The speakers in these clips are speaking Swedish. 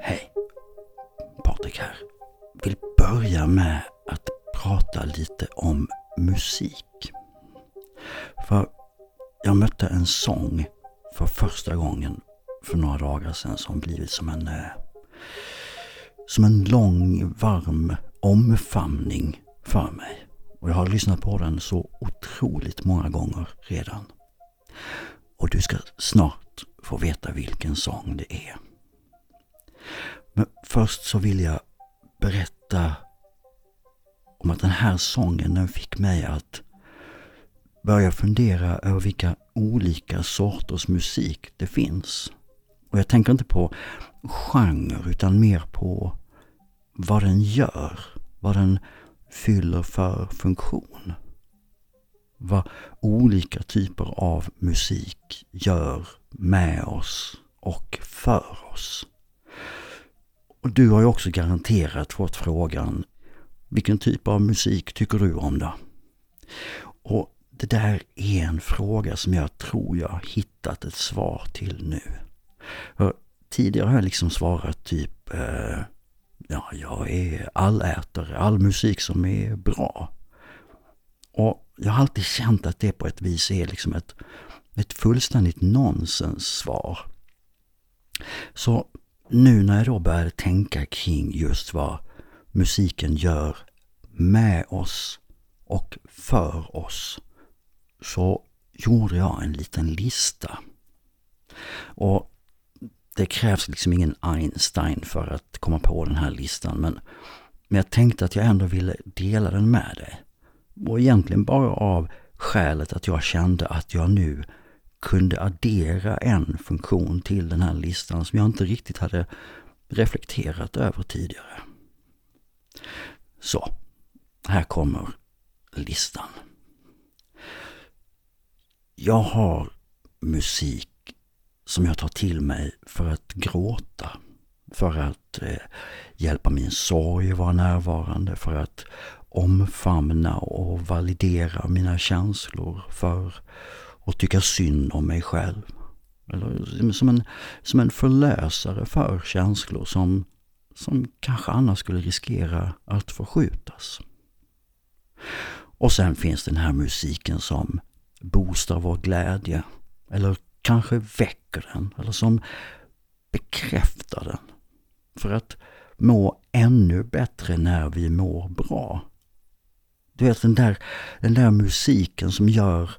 Hej! Patrik här. Vill börja med att prata lite om musik. För jag mötte en sång för första gången för några dagar sedan som blivit som en eh, som en lång, varm omfamning för mig. Och jag har lyssnat på den så otroligt många gånger redan. Och du ska snart få veta vilken sång det är. Men först så vill jag berätta om att den här sången den fick mig att börja fundera över vilka olika sorters musik det finns. Och jag tänker inte på genre utan mer på vad den gör, vad den fyller för funktion. Vad olika typer av musik gör med oss och för oss. Och du har ju också garanterat fått frågan vilken typ av musik tycker du om då? Och det där är en fråga som jag tror jag har hittat ett svar till nu. För tidigare har jag liksom svarat typ eh, ja, jag är allätare, all musik som är bra. Och jag har alltid känt att det på ett vis är liksom ett, ett fullständigt nonsenssvar. Så nu när jag då började tänka kring just vad musiken gör med oss och för oss så gjorde jag en liten lista. Och det krävs liksom ingen Einstein för att komma på den här listan men, men jag tänkte att jag ändå ville dela den med dig. Och egentligen bara av skälet att jag kände att jag nu kunde addera en funktion till den här listan som jag inte riktigt hade reflekterat över tidigare. Så, här kommer listan. Jag har musik som jag tar till mig för att gråta. För att eh, hjälpa min sorg vara närvarande. För att omfamna och validera mina känslor. För att tycka synd om mig själv. Eller som en, som en förlösare för känslor som, som kanske annars skulle riskera att förskjutas. Och sen finns den här musiken som boostar vår glädje. Eller kanske väcker den eller som bekräftar den. För att må ännu bättre när vi mår bra. Du vet den där, den där musiken som gör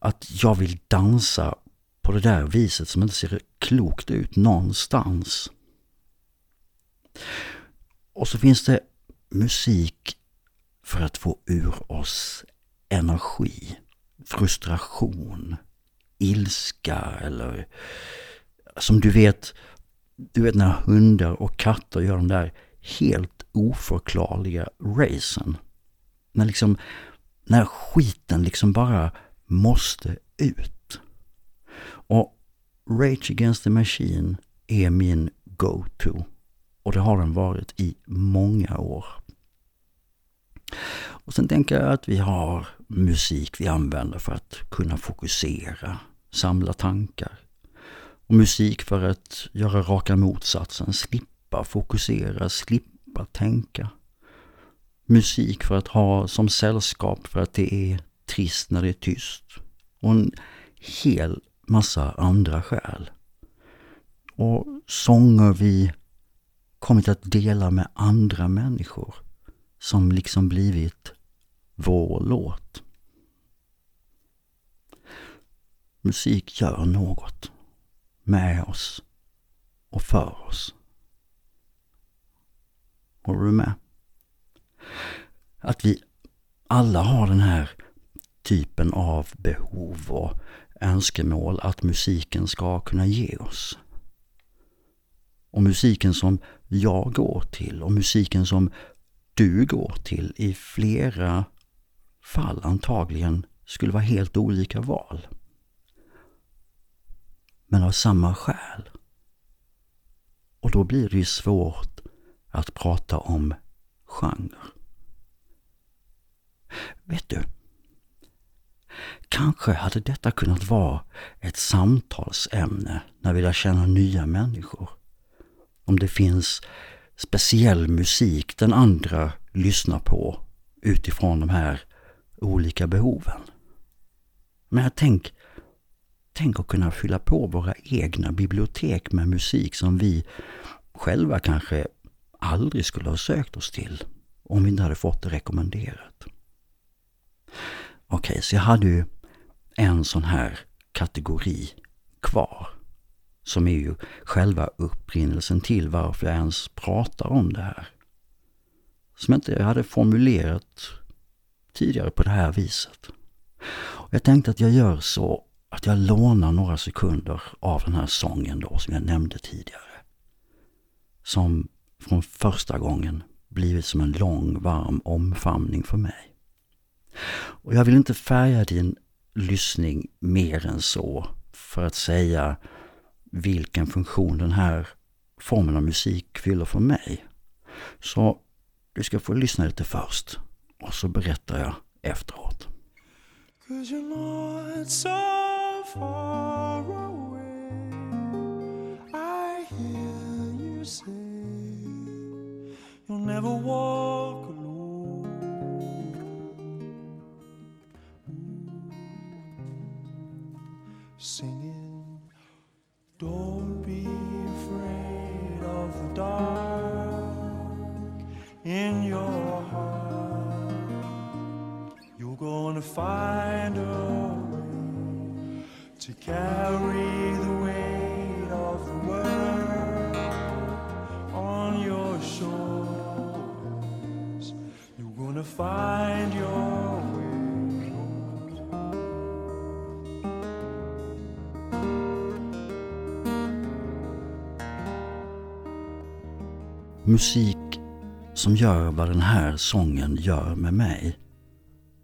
att jag vill dansa på det där viset som inte ser klokt ut någonstans. Och så finns det musik för att få ur oss energi, frustration, ilska eller som du vet, du vet när hundar och katter gör de där helt oförklarliga racen. När liksom, när skiten liksom bara måste ut. Och Rage Against the Machine är min go-to. Och det har den varit i många år. Och sen tänker jag att vi har musik vi använder för att kunna fokusera, samla tankar. Och musik för att göra raka motsatsen, slippa fokusera, slippa tänka. Musik för att ha som sällskap för att det är trist när det är tyst. Och en hel massa andra skäl. Och sånger vi kommit att dela med andra människor som liksom blivit vår låt. Musik gör något med oss och för oss. Håller du med? Att vi alla har den här typen av behov och önskemål att musiken ska kunna ge oss. Och musiken som jag går till och musiken som du går till i flera fall antagligen skulle vara helt olika val. Men av samma skäl. Och då blir det ju svårt att prata om genre. Vet du? kanske hade detta kunnat vara ett samtalsämne när vi lär känna nya människor. Om det finns speciell musik den andra lyssnar på utifrån de här olika behoven. Men jag tänk, tänk att kunna fylla på våra egna bibliotek med musik som vi själva kanske aldrig skulle ha sökt oss till om vi inte hade fått det rekommenderat. Okej, okay, så jag hade ju en sån här kategori kvar. Som är ju själva upprinnelsen till varför jag ens pratar om det här. Som jag inte hade formulerat tidigare på det här viset. Och jag tänkte att jag gör så att jag lånar några sekunder av den här sången då som jag nämnde tidigare. Som från första gången blivit som en lång varm omfamning för mig. Och jag vill inte färga din lyssning mer än så för att säga vilken funktion den här formen av musik fyller för mig. Så du ska få lyssna lite först och så berättar jag efteråt. You'll never walk alone. Sing musik som gör vad den här sången gör med mig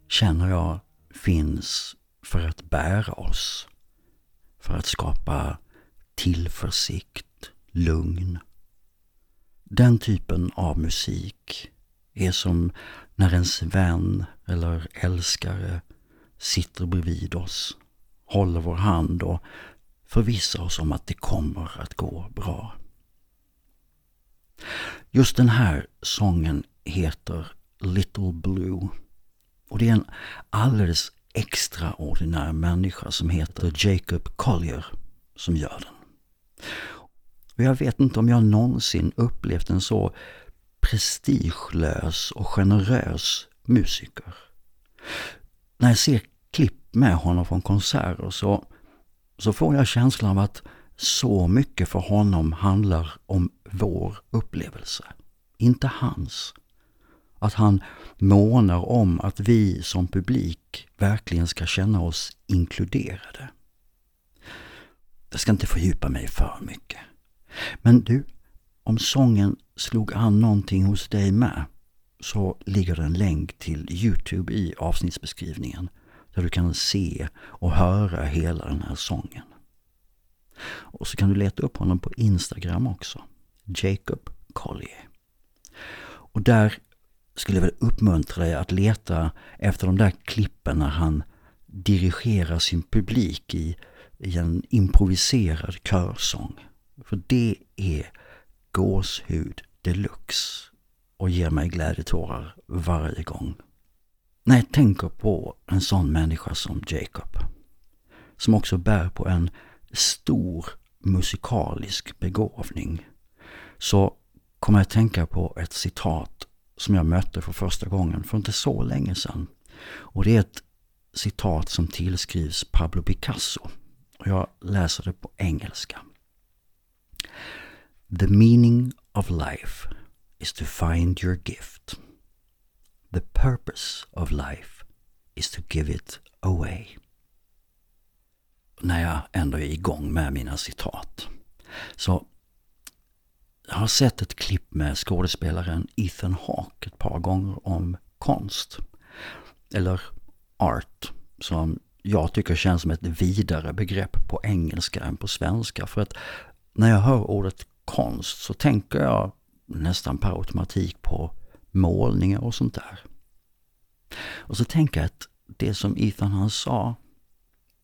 känner jag finns för att bära oss. För att skapa tillförsikt, lugn. Den typen av musik är som när ens vän eller älskare sitter bredvid oss, håller vår hand och förvissar oss om att det kommer att gå bra. Just den här sången heter Little Blue. Och det är en alldeles extraordinär människa som heter Jacob Collier som gör den. Och jag vet inte om jag någonsin upplevt en så prestigelös och generös musiker. När jag ser klipp med honom från konserter så, så får jag känslan av att så mycket för honom handlar om vår upplevelse, inte hans. Att han månar om att vi som publik verkligen ska känna oss inkluderade. Jag ska inte fördjupa mig för mycket. Men du, om sången slog an någonting hos dig med så ligger det en länk till Youtube i avsnittsbeskrivningen där du kan se och höra hela den här sången. Och så kan du leta upp honom på Instagram också. Jacob Collier. Och där skulle jag vilja uppmuntra dig att leta efter de där klippen när han dirigerar sin publik i, i en improviserad körsång. För det är gåshud deluxe och ger mig glädjetårar varje gång. När jag tänker på en sån människa som Jacob, som också bär på en stor musikalisk begåvning så kommer jag att tänka på ett citat som jag mötte för första gången för inte så länge sedan. Och det är ett citat som tillskrivs Pablo Picasso. Och jag läser det på engelska. The meaning of life is to find your gift. The purpose of life is to give it away när jag ändå är igång med mina citat. Så jag har sett ett klipp med skådespelaren Ethan Hawke ett par gånger om konst. Eller art, som jag tycker känns som ett vidare begrepp på engelska än på svenska. För att när jag hör ordet konst så tänker jag nästan per automatik på målningar och sånt där. Och så tänker jag att det som Ethan han sa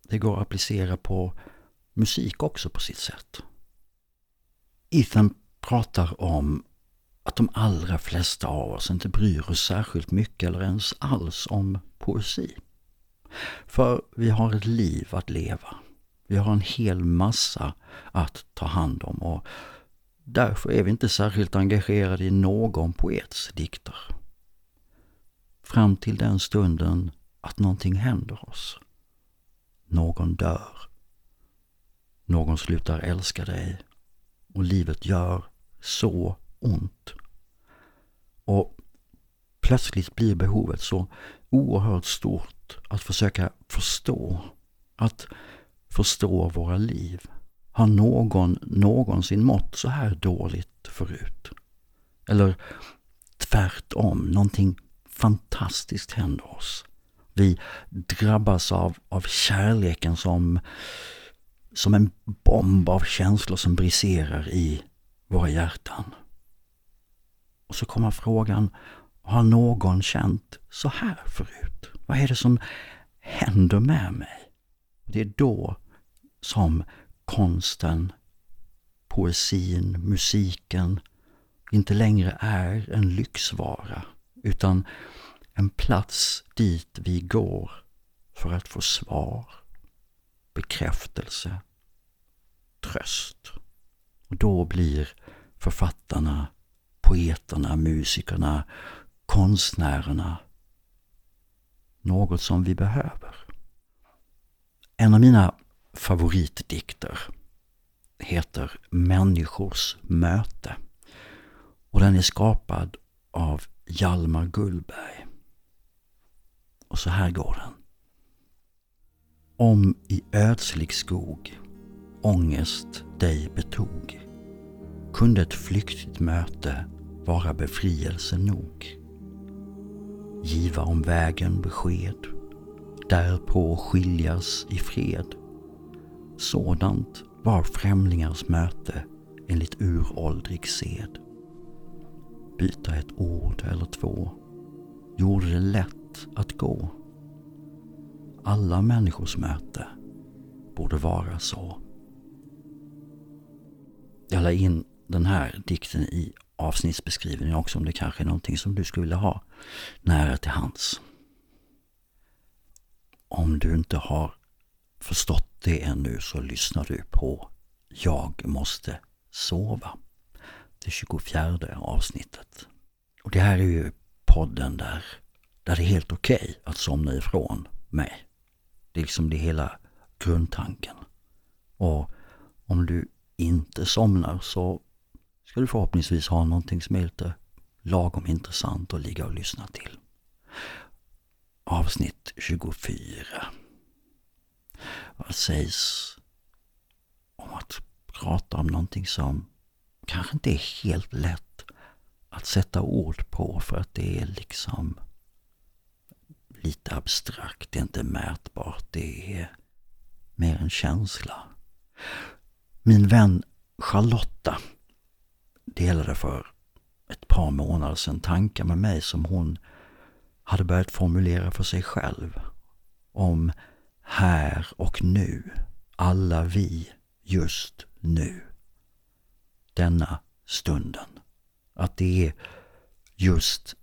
det går att applicera på musik också på sitt sätt. Ethan pratar om att de allra flesta av oss inte bryr oss särskilt mycket eller ens alls om poesi. För vi har ett liv att leva. Vi har en hel massa att ta hand om och därför är vi inte särskilt engagerade i någon poets dikter. Fram till den stunden att någonting händer oss. Någon dör. Någon slutar älska dig. Och livet gör så ont. Och plötsligt blir behovet så oerhört stort att försöka förstå. Att förstå våra liv. Har någon någonsin mått så här dåligt förut? Eller tvärtom, någonting fantastiskt händer oss. Vi drabbas av, av kärleken som, som en bomb av känslor som briserar i våra hjärtan. Och så kommer frågan, har någon känt så här förut? Vad är det som händer med mig? Det är då som konsten, poesin, musiken inte längre är en lyxvara utan en plats dit vi går för att få svar, bekräftelse, tröst. Och då blir författarna, poeterna, musikerna, konstnärerna något som vi behöver. En av mina favoritdikter heter Människors möte och den är skapad av Hjalmar Gullberg. Och så här går den. Om i ödslig skog ångest dig betog kunde ett flyktigt möte vara befrielse nog. Giva om vägen besked, därpå skiljas i fred. Sådant var främlingars möte enligt uråldrig sed. Byta ett ord eller två gjorde det lätt att gå. Alla människors möte borde vara så. Jag la in den här dikten i avsnittsbeskrivningen också om det kanske är någonting som du skulle vilja ha nära till hands. Om du inte har förstått det ännu så lyssnar du på Jag måste sova. Det 24 avsnittet. Och det här är ju podden där, där det är helt okej okay att somna ifrån mig. Det är liksom det hela grundtanken. Och om du inte somnar så ska du förhoppningsvis ha någonting som är lite lagom intressant att ligga och lyssna till. Avsnitt 24. Vad sägs om att prata om någonting som kanske inte är helt lätt att sätta ord på för att det är liksom lite abstrakt, det är inte mätbart, det är mer en känsla. Min vän Charlotta delade för ett par månader sedan tankar med mig som hon hade börjat formulera för sig själv. Om här och nu, alla vi just nu. Denna stunden. Att det är just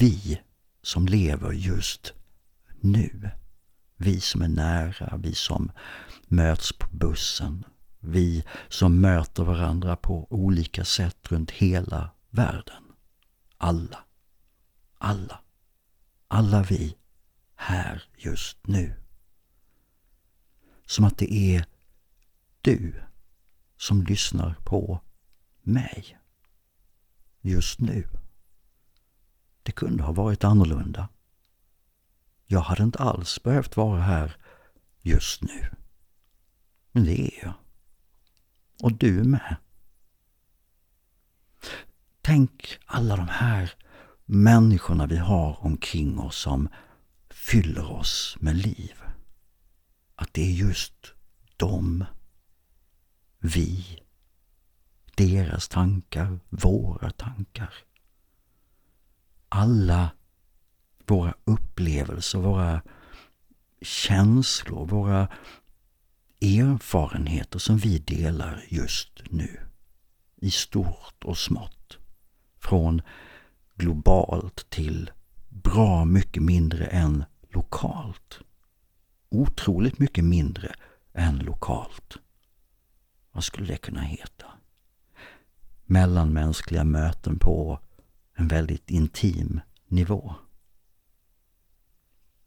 vi som lever just nu. Vi som är nära, vi som möts på bussen, vi som möter varandra på olika sätt runt hela världen. Alla. Alla. Alla vi här just nu. Som att det är du som lyssnar på mig. Just nu. Det kunde ha varit annorlunda. Jag hade inte alls behövt vara här just nu. Men det är jag. Och du med. Tänk alla de här människorna vi har omkring oss som fyller oss med liv. Att det är just dem, vi, deras tankar, våra tankar. Alla våra upplevelser, våra känslor, våra erfarenheter som vi delar just nu. I stort och smått. Från globalt till bra mycket mindre än lokalt. Otroligt mycket mindre än lokalt. Vad skulle det kunna heta? Mellanmänskliga möten på en väldigt intim nivå.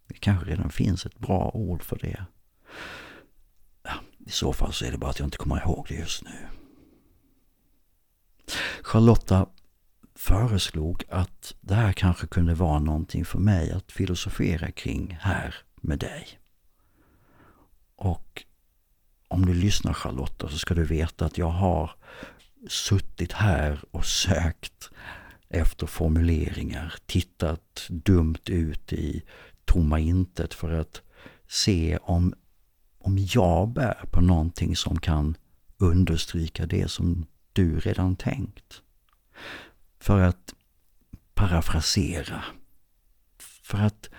Det kanske redan finns ett bra ord för det. Ja, I så fall så är det bara att jag inte kommer ihåg det just nu. Charlotta föreslog att det här kanske kunde vara någonting för mig att filosofera kring här med dig. Och om du lyssnar Charlotta så ska du veta att jag har suttit här och sökt efter formuleringar, tittat dumt ut i tomma intet för att se om, om jag bär på någonting som kan understryka det som du redan tänkt. För att parafrasera. För att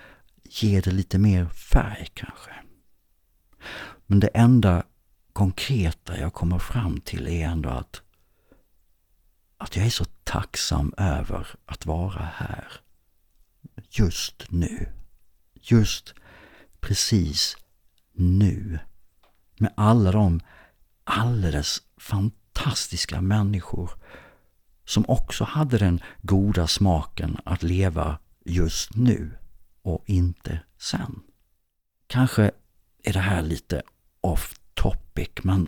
ge det lite mer färg kanske. Men det enda konkreta jag kommer fram till är ändå att, att jag är så tacksam över att vara här. Just nu. Just precis nu. Med alla de alldeles fantastiska människor som också hade den goda smaken att leva just nu och inte sen. Kanske är det här lite off topic, men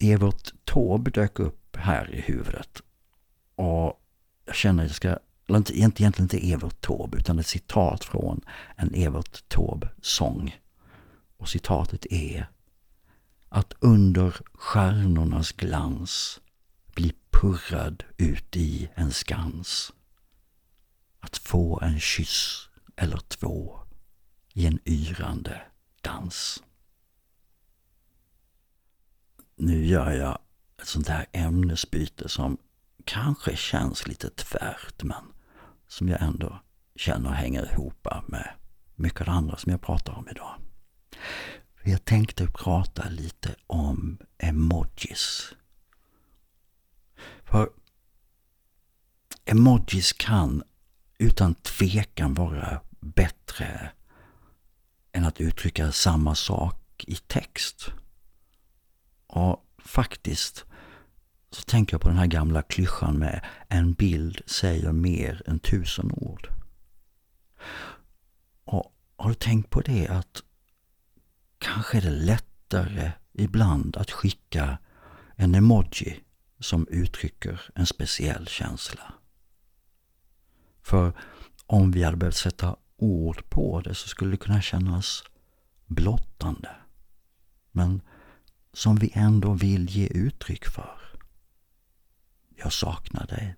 Evert Taube dök upp här i huvudet. Och jag känner att jag ska, eller inte, egentligen inte Evert Taube, utan ett citat från en Evert Taube-sång. Och citatet är att under stjärnornas glans bli purrad ut i en skans. Att få en kyss eller två i en yrande dans. Nu gör jag ett sånt här ämnesbyte som kanske känns lite tvärt men som jag ändå känner hänger ihop med mycket av det andra som jag pratar om idag. Jag tänkte prata lite om emojis. För emojis kan utan tvekan vara bättre än att uttrycka samma sak i text. Och faktiskt så tänker jag på den här gamla klyschan med en bild säger mer än tusen ord. Och har du tänkt på det att kanske är det lättare ibland att skicka en emoji som uttrycker en speciell känsla. För om vi hade behövt sätta ord på det så skulle det kunna kännas blottande. Men som vi ändå vill ge uttryck för. Jag saknar dig.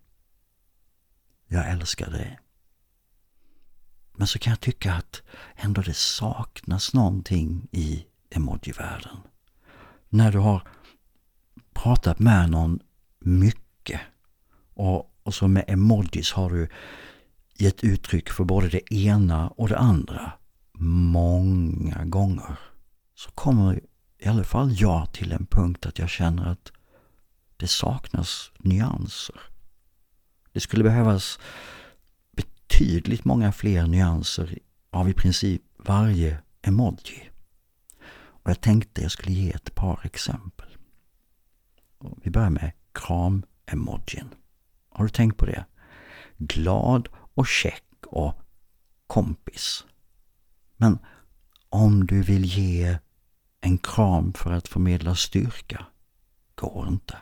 Jag älskar dig. Men så kan jag tycka att ändå det saknas någonting i emojivärlden. När du har pratat med någon mycket och, och så med emojis har du gett uttryck för både det ena och det andra många gånger. Så kommer i alla fall jag till en punkt att jag känner att det saknas nyanser. Det skulle behövas betydligt många fler nyanser av i princip varje emoji. Och jag tänkte jag skulle ge ett par exempel. Vi börjar med kram-emojin. Har du tänkt på det? Glad och check och kompis. Men om du vill ge en kram för att förmedla styrka går inte.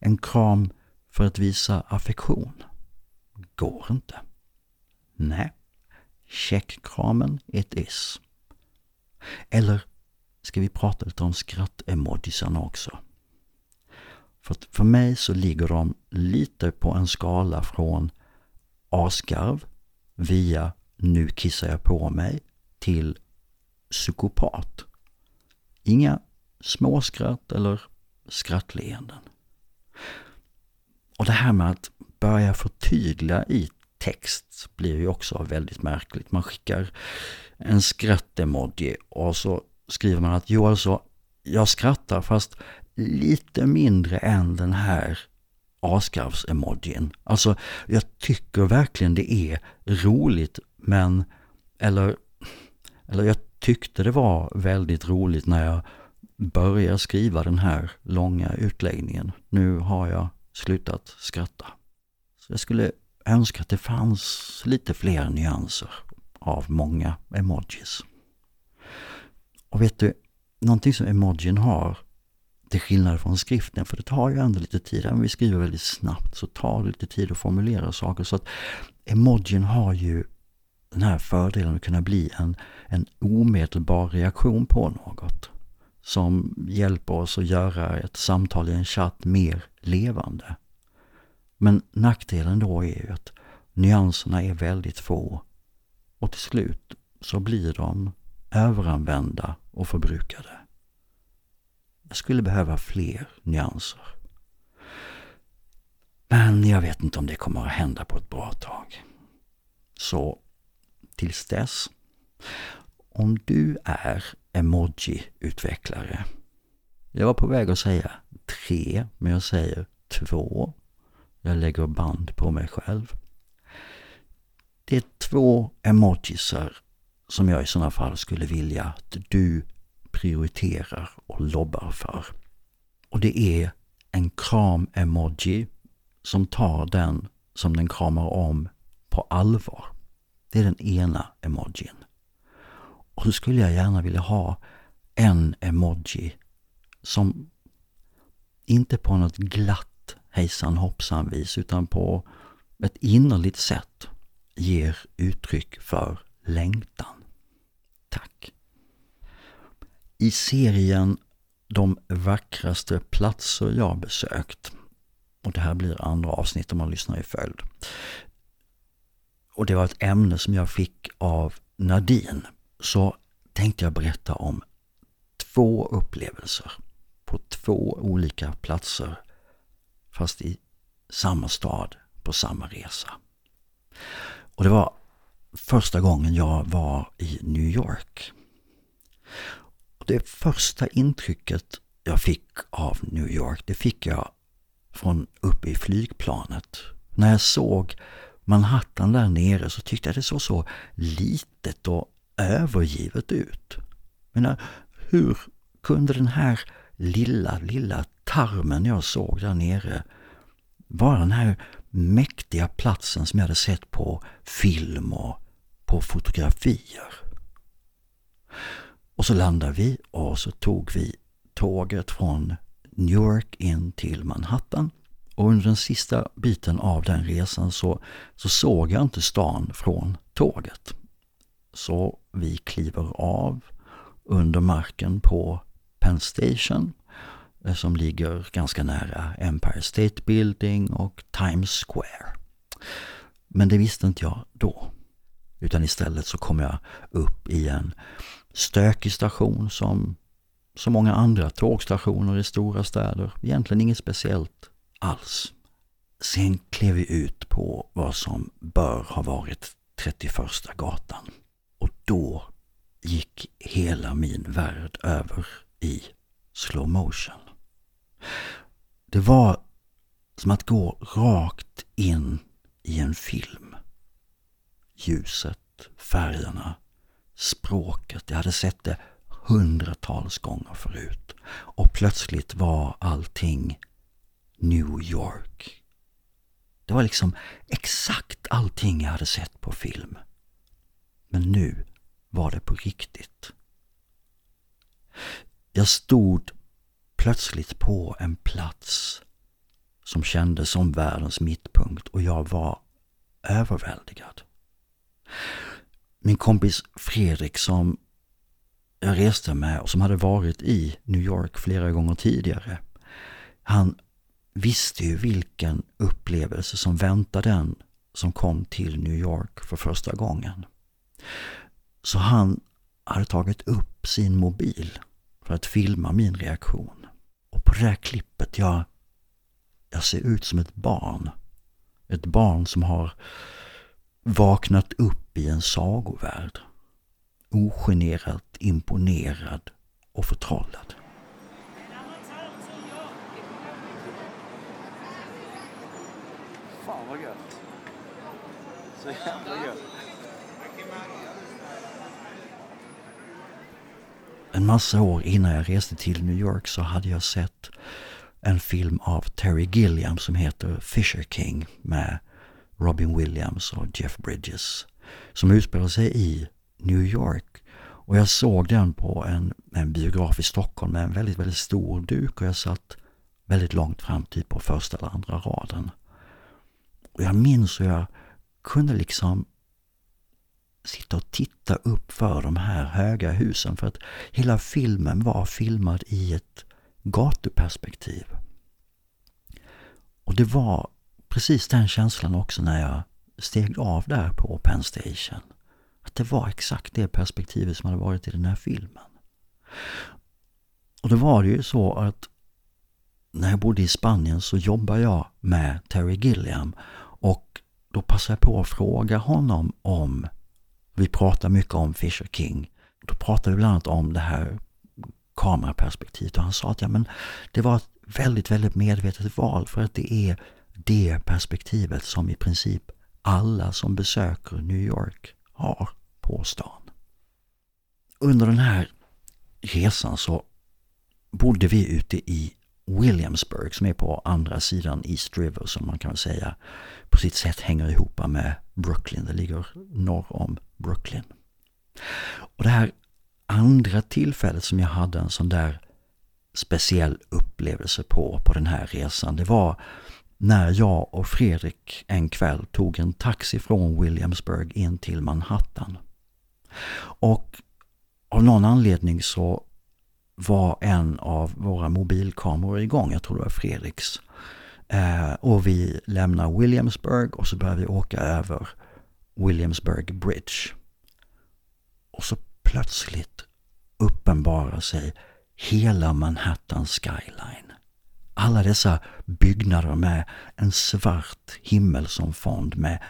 En kram för att visa affektion går inte. Nej, checkkramen it is. Eller ska vi prata lite om skratt-emojisarna också? För, för mig så ligger de lite på en skala från asgarv via nu kissar jag på mig till psykopat. Inga småskratt eller skrattleenden. Och det här med att börja förtydliga i text blir ju också väldigt märkligt. Man skickar en skratt-emoji och så skriver man att jo alltså, jag skrattar fast lite mindre än den här askarvs-emojin. Alltså, jag tycker verkligen det är roligt men, eller, eller jag tyckte det var väldigt roligt när jag började skriva den här långa utläggningen. Nu har jag slutat skratta. Så jag skulle önska att det fanns lite fler nyanser av många emojis. Och vet du, någonting som emojin har till skillnad från skriften, för det tar ju ändå lite tid. Även om vi skriver väldigt snabbt så tar det lite tid att formulera saker. Så att emojin har ju den här fördelen att kunna bli en, en omedelbar reaktion på något. Som hjälper oss att göra ett samtal i en chatt mer levande. Men nackdelen då är ju att nyanserna är väldigt få. Och till slut så blir de överanvända och förbrukade. Jag skulle behöva fler nyanser. Men jag vet inte om det kommer att hända på ett bra tag. Så tills dess, om du är emoji-utvecklare. Jag var på väg att säga tre, men jag säger två. Jag lägger band på mig själv. Det är två emojisar som jag i sådana fall skulle vilja att du prioriterar och lobbar för. Och det är en kram-emoji som tar den som den kramar om på allvar. Det är den ena emojin. Och då skulle jag gärna vilja ha en emoji som inte på något glatt hejsan hoppsan vis utan på ett innerligt sätt ger uttryck för längtan. Tack. I serien De vackraste platser jag besökt och det här blir andra avsnitt om man lyssnar i följd. Och det var ett ämne som jag fick av Nadine. Så tänkte jag berätta om två upplevelser på två olika platser fast i samma stad på samma resa. Och det var första gången jag var i New York. Och det första intrycket jag fick av New York, det fick jag från uppe i flygplanet. När jag såg Manhattan där nere så tyckte jag det såg så litet och övergivet ut. Men hur kunde den här lilla, lilla tarmen jag såg där nere vara den här mäktiga platsen som jag hade sett på film och på fotografier. Och så landade vi och så tog vi tåget från New York in till Manhattan. Och under den sista biten av den resan så, så såg jag inte stan från tåget. Så vi kliver av under marken på Penn Station eh, som ligger ganska nära Empire State Building och Times Square. Men det visste inte jag då. Utan istället så kom jag upp i en stökig station som så många andra tågstationer i stora städer. Egentligen inget speciellt alls. Sen klev vi ut på vad som bör ha varit 31 gatan. Då gick hela min värld över i slow motion. Det var som att gå rakt in i en film. Ljuset, färgerna, språket. Jag hade sett det hundratals gånger förut. Och plötsligt var allting New York. Det var liksom exakt allting jag hade sett på film. Men nu var det på riktigt. Jag stod plötsligt på en plats som kändes som världens mittpunkt och jag var överväldigad. Min kompis Fredrik som jag reste med och som hade varit i New York flera gånger tidigare. Han visste ju vilken upplevelse som väntade den som kom till New York för första gången. Så han hade tagit upp sin mobil för att filma min reaktion. Och på det här klippet, jag, jag ser ut som ett barn. Ett barn som har vaknat upp i en sagovärld. Ogenerat imponerad och förtrollad. Fan vad gött. Så jävla gött. En massa år innan jag reste till New York så hade jag sett en film av Terry Gilliam som heter Fisher King med Robin Williams och Jeff Bridges som utspelar sig i New York. Och jag såg den på en, en biograf i Stockholm med en väldigt, väldigt stor duk och jag satt väldigt långt fram, typ på första eller andra raden. Och jag minns hur jag kunde liksom sitta och titta upp för de här höga husen för att hela filmen var filmad i ett gatuperspektiv. Och det var precis den känslan också när jag steg av där på Penn Station. Att det var exakt det perspektivet som hade varit i den här filmen. Och då var det ju så att när jag bodde i Spanien så jobbade jag med Terry Gilliam och då passade jag på att fråga honom om, vi pratar mycket om Fisher King, då pratade vi bland annat om det här kameraperspektivet och han sa att ja, men det var ett väldigt, väldigt medvetet val för att det är det perspektivet som i princip alla som besöker New York har på stan. Under den här resan så bodde vi ute i Williamsburg som är på andra sidan East River som man kan säga på sitt sätt hänger ihop med Brooklyn. Det ligger norr om Brooklyn. Och det här andra tillfället som jag hade en sån där speciell upplevelse på, på den här resan, det var när jag och Fredrik en kväll tog en taxi från Williamsburg in till Manhattan. Och av någon anledning så var en av våra mobilkameror igång, jag tror det var Fredriks. Eh, och vi lämnar Williamsburg och så börjar vi åka över Williamsburg Bridge. Och så plötsligt uppenbarar sig hela Manhattan skyline. Alla dessa byggnader med en svart himmel som fond med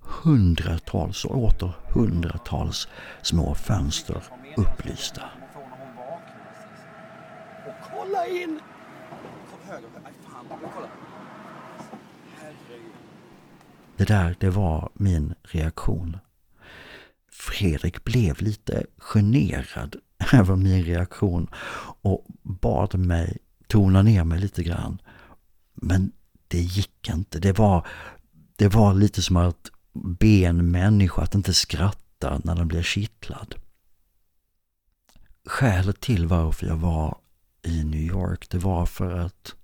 hundratals och åter hundratals små fönster upplysta. Och kolla in! Det där, det var min reaktion. Fredrik blev lite generad över min reaktion och bad mig tona ner mig lite grann. Men det gick inte. Det var, det var lite som att be en människa att inte skratta när den blir kittlad. Skälet till varför jag var i New York, det var för att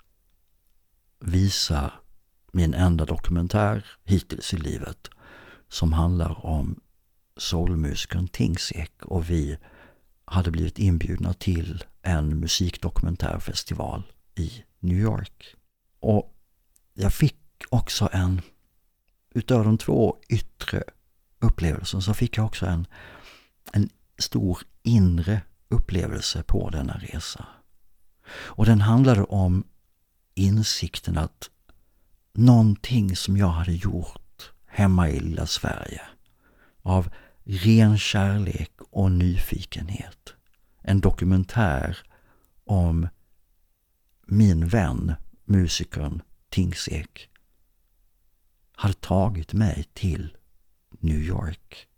visa min enda dokumentär hittills i livet som handlar om soulmusikern Tingsek och vi hade blivit inbjudna till en musikdokumentärfestival i New York. Och jag fick också en, utöver de två yttre upplevelserna så fick jag också en, en stor inre upplevelse på denna resa. Och den handlade om insikten att någonting som jag hade gjort hemma i lilla Sverige av ren kärlek och nyfikenhet. En dokumentär om min vän, musikern Tingsek, hade tagit mig till New York.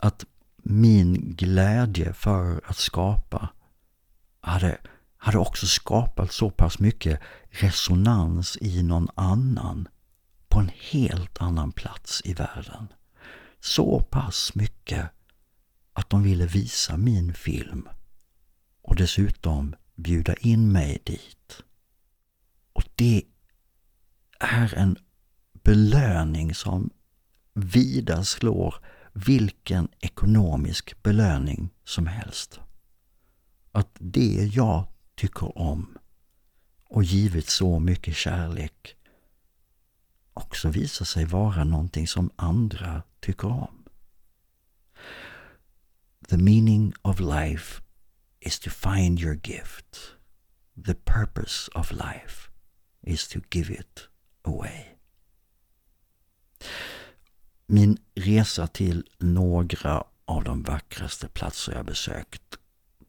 Att min glädje för att skapa hade, hade också skapat så pass mycket resonans i någon annan på en helt annan plats i världen. Så pass mycket att de ville visa min film och dessutom bjuda in mig dit. Och det är en belöning som vida slår vilken ekonomisk belöning som helst. Att det jag tycker om och givit så mycket kärlek också visar sig vara någonting som andra tycker om. The meaning of life is to find your gift. The purpose of life is to give it away. Min resa till några av de vackraste platser jag besökt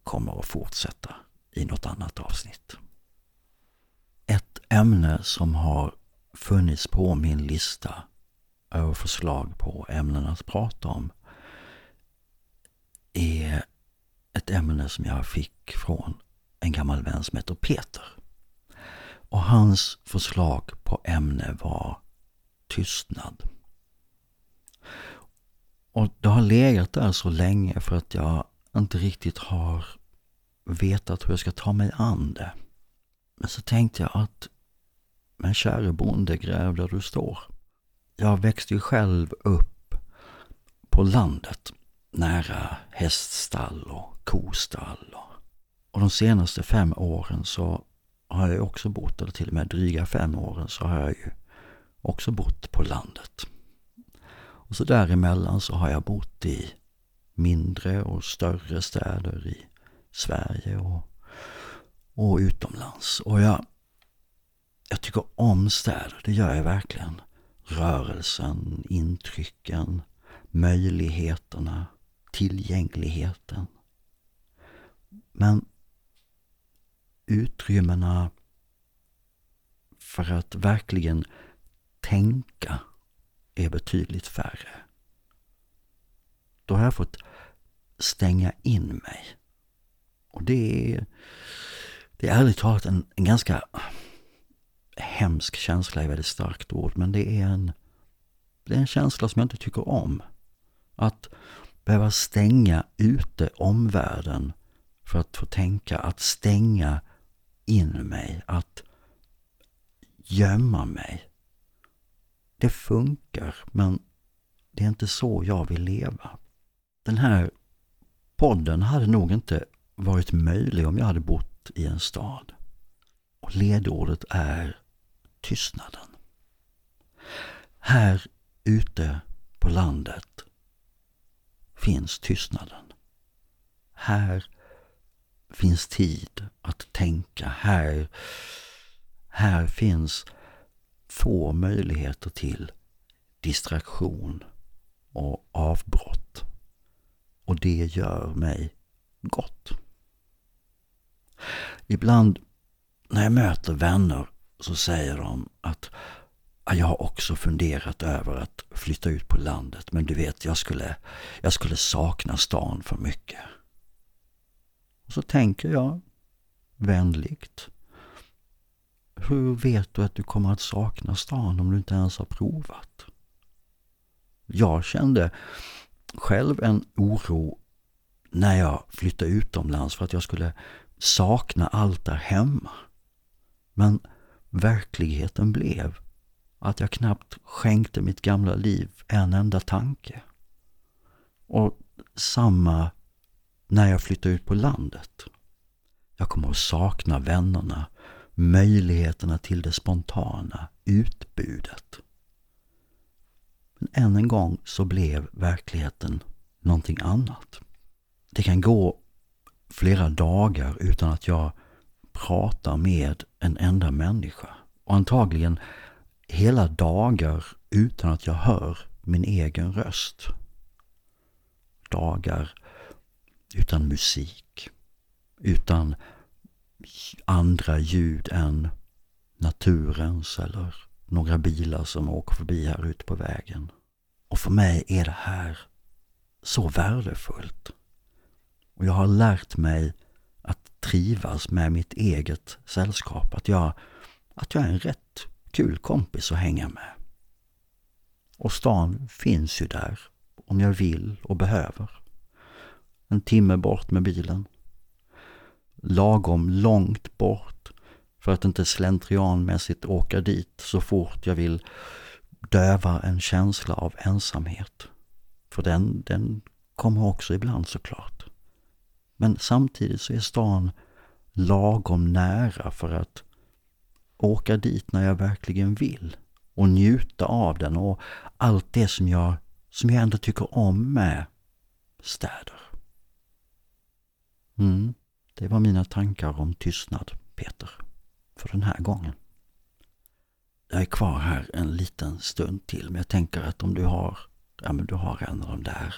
kommer att fortsätta i något annat avsnitt. Ett ämne som har funnits på min lista över förslag på ämnen att prata om är ett ämne som jag fick från en gammal vän som heter Peter. Och hans förslag på ämne var tystnad. Och det har legat där så länge för att jag inte riktigt har vetat hur jag ska ta mig an det. Men så tänkte jag att, men käre bonde, gräv där du står. Jag växte ju själv upp på landet, nära häststall och kostall. Och de senaste fem åren så har jag också bott, eller till och med dryga fem åren, så har jag ju också bott på landet. Och så däremellan så har jag bott i mindre och större städer i Sverige och, och utomlands. Och jag, jag tycker om städer, det gör jag verkligen. Rörelsen, intrycken, möjligheterna, tillgängligheten. Men utrymmena för att verkligen tänka är betydligt färre. Då har jag fått stänga in mig. Och det är, det är ärligt talat en, en ganska hemsk känsla, är väldigt starkt ord, men det är en, det är en känsla som jag inte tycker om. Att behöva stänga ute omvärlden för att få tänka, att stänga in mig, att gömma mig. Det funkar, men det är inte så jag vill leva. Den här podden hade nog inte varit möjlig om jag hade bott i en stad. Och ledordet är tystnaden. Här ute på landet finns tystnaden. Här finns tid att tänka. Här, här finns få möjligheter till distraktion och avbrott. Och det gör mig gott. Ibland när jag möter vänner så säger de att ah, jag har också funderat över att flytta ut på landet men du vet, jag skulle, jag skulle sakna stan för mycket. Och så tänker jag vänligt. Hur vet du att du kommer att sakna stan om du inte ens har provat? Jag kände själv en oro när jag flyttade utomlands för att jag skulle sakna allt där hemma. Men verkligheten blev att jag knappt skänkte mitt gamla liv en enda tanke. Och samma när jag flyttade ut på landet. Jag kommer att sakna vännerna, möjligheterna till det spontana, utbudet. Men än en gång så blev verkligheten någonting annat. Det kan gå flera dagar utan att jag pratar med en enda människa. Och antagligen hela dagar utan att jag hör min egen röst. Dagar utan musik, utan andra ljud än naturens eller några bilar som åker förbi här ute på vägen. Och för mig är det här så värdefullt. Och jag har lärt mig trivas med mitt eget sällskap. Att jag, att jag är en rätt kul kompis att hänga med. Och stan finns ju där om jag vill och behöver. En timme bort med bilen. Lagom långt bort för att inte slentrianmässigt åka dit så fort jag vill döva en känsla av ensamhet. För den, den kommer också ibland såklart. Men samtidigt så är stan lagom nära för att åka dit när jag verkligen vill och njuta av den och allt det som jag, som jag ändå tycker om med städer. Mm, det var mina tankar om tystnad, Peter, för den här gången. Jag är kvar här en liten stund till, men jag tänker att om du har ja men du har en av de där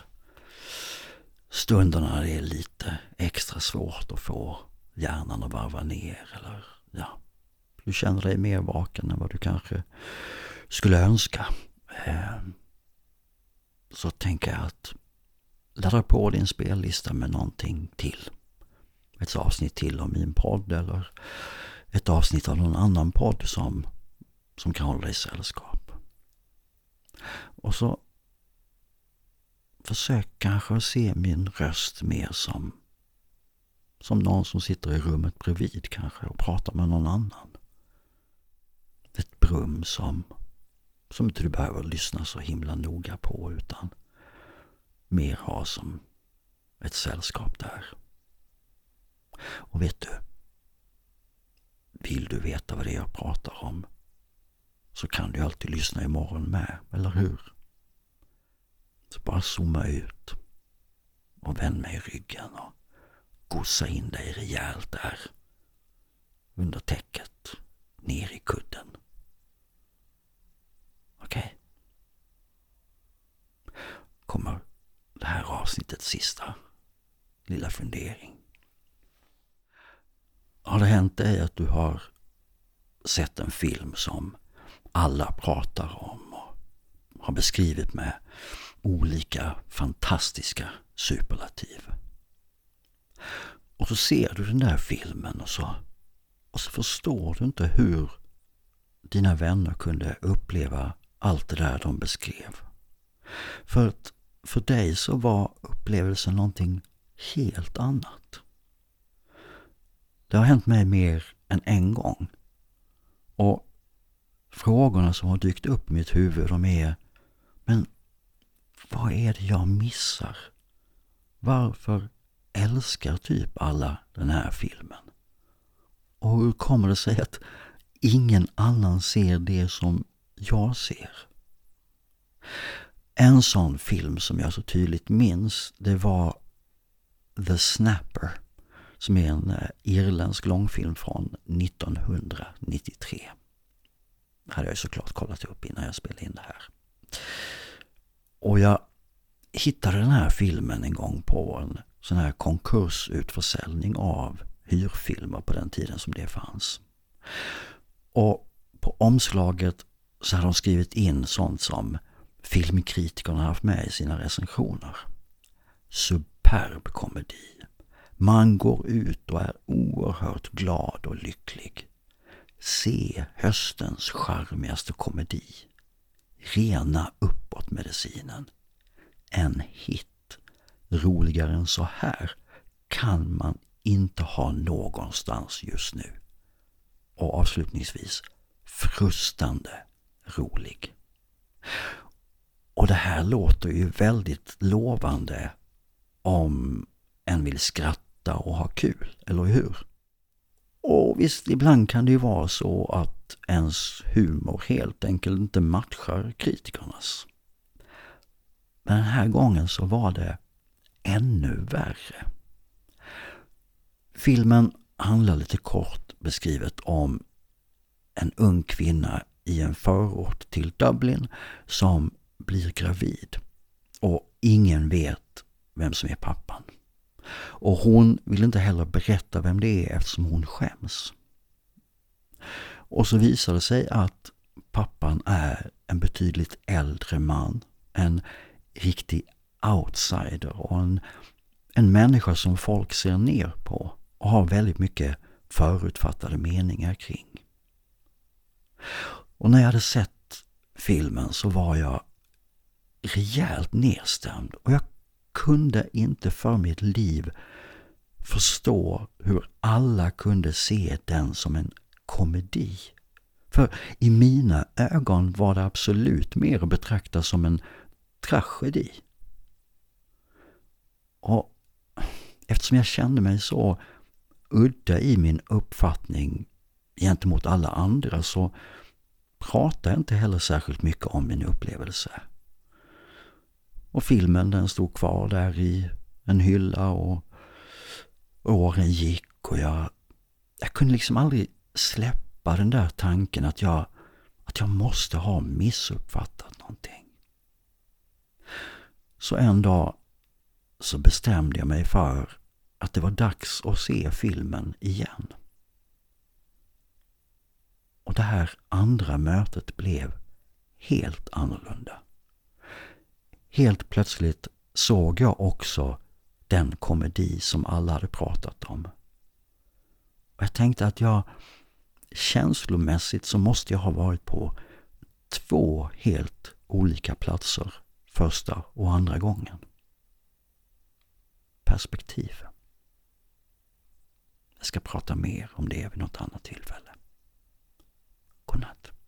stunderna när det är lite extra svårt att få hjärnan att varva ner eller ja, du känner dig mer vaken än vad du kanske skulle önska. Ehm, så tänker jag att ladda på din spellista med någonting till. Ett avsnitt till av min podd eller ett avsnitt av någon annan podd som, som kan hålla dig sällskap. Och så försök kanske att se min röst mer som, som någon som sitter i rummet bredvid kanske och pratar med någon annan. Ett brum som, som inte du behöver lyssna så himla noga på utan mer ha som ett sällskap där. Och vet du? Vill du veta vad det är jag pratar om så kan du alltid lyssna imorgon med, eller hur? Så bara zooma ut och vänd mig i ryggen och gossa in dig rejält där under täcket, ner i kudden. Okej? Okay. Kommer det här avsnittets sista lilla fundering. Har det hänt dig att du har sett en film som alla pratar om och har beskrivit med olika fantastiska superlativ? Och så ser du den där filmen och så, och så förstår du inte hur dina vänner kunde uppleva allt det där de beskrev. För att för dig så var upplevelsen någonting helt annat. Det har hänt mig mer än en gång. Och frågorna som har dykt upp i mitt huvud de är vad är det jag missar? Varför älskar typ alla den här filmen? Och hur kommer det sig att ingen annan ser det som jag ser? En sån film som jag så tydligt minns, det var The Snapper som är en eh, irländsk långfilm från 1993. Det hade jag såklart kollat upp innan jag spelade in det här. Och jag hittade den här filmen en gång på en sån här konkursutförsäljning av hyrfilmer på den tiden som det fanns. Och på omslaget så hade de skrivit in sånt som filmkritikerna haft med i sina recensioner. Superb komedi. Man går ut och är oerhört glad och lycklig. Se höstens charmigaste komedi. Rena uppåtmedicinen. En hit. Roligare än så här kan man inte ha någonstans just nu. Och avslutningsvis, frustande rolig. Och det här låter ju väldigt lovande om en vill skratta och ha kul, eller hur? Och visst, ibland kan det ju vara så att ens humor helt enkelt inte matchar kritikernas. Men den här gången så var det ännu värre. Filmen handlar lite kort beskrivet om en ung kvinna i en förort till Dublin som blir gravid och ingen vet vem som är pappan. Och hon vill inte heller berätta vem det är eftersom hon skäms. Och så visar det sig att pappan är en betydligt äldre man. En riktig outsider och en, en människa som folk ser ner på och har väldigt mycket förutfattade meningar kring. Och när jag hade sett filmen så var jag rejält nedstämd och jag kunde inte för mitt liv förstå hur alla kunde se den som en komedi. För i mina ögon var det absolut mer att betrakta som en tragedi. Och eftersom jag kände mig så udda i min uppfattning gentemot alla andra så pratade jag inte heller särskilt mycket om min upplevelse. Och filmen den stod kvar där i en hylla och åren gick och jag, jag kunde liksom aldrig släppa den där tanken att jag, att jag måste ha missuppfattat någonting. Så en dag så bestämde jag mig för att det var dags att se filmen igen. Och det här andra mötet blev helt annorlunda. Helt plötsligt såg jag också den komedi som alla hade pratat om. Och jag tänkte att jag känslomässigt så måste jag ha varit på två helt olika platser första och andra gången. Perspektiv. Jag ska prata mer om det vid något annat tillfälle. Godnatt.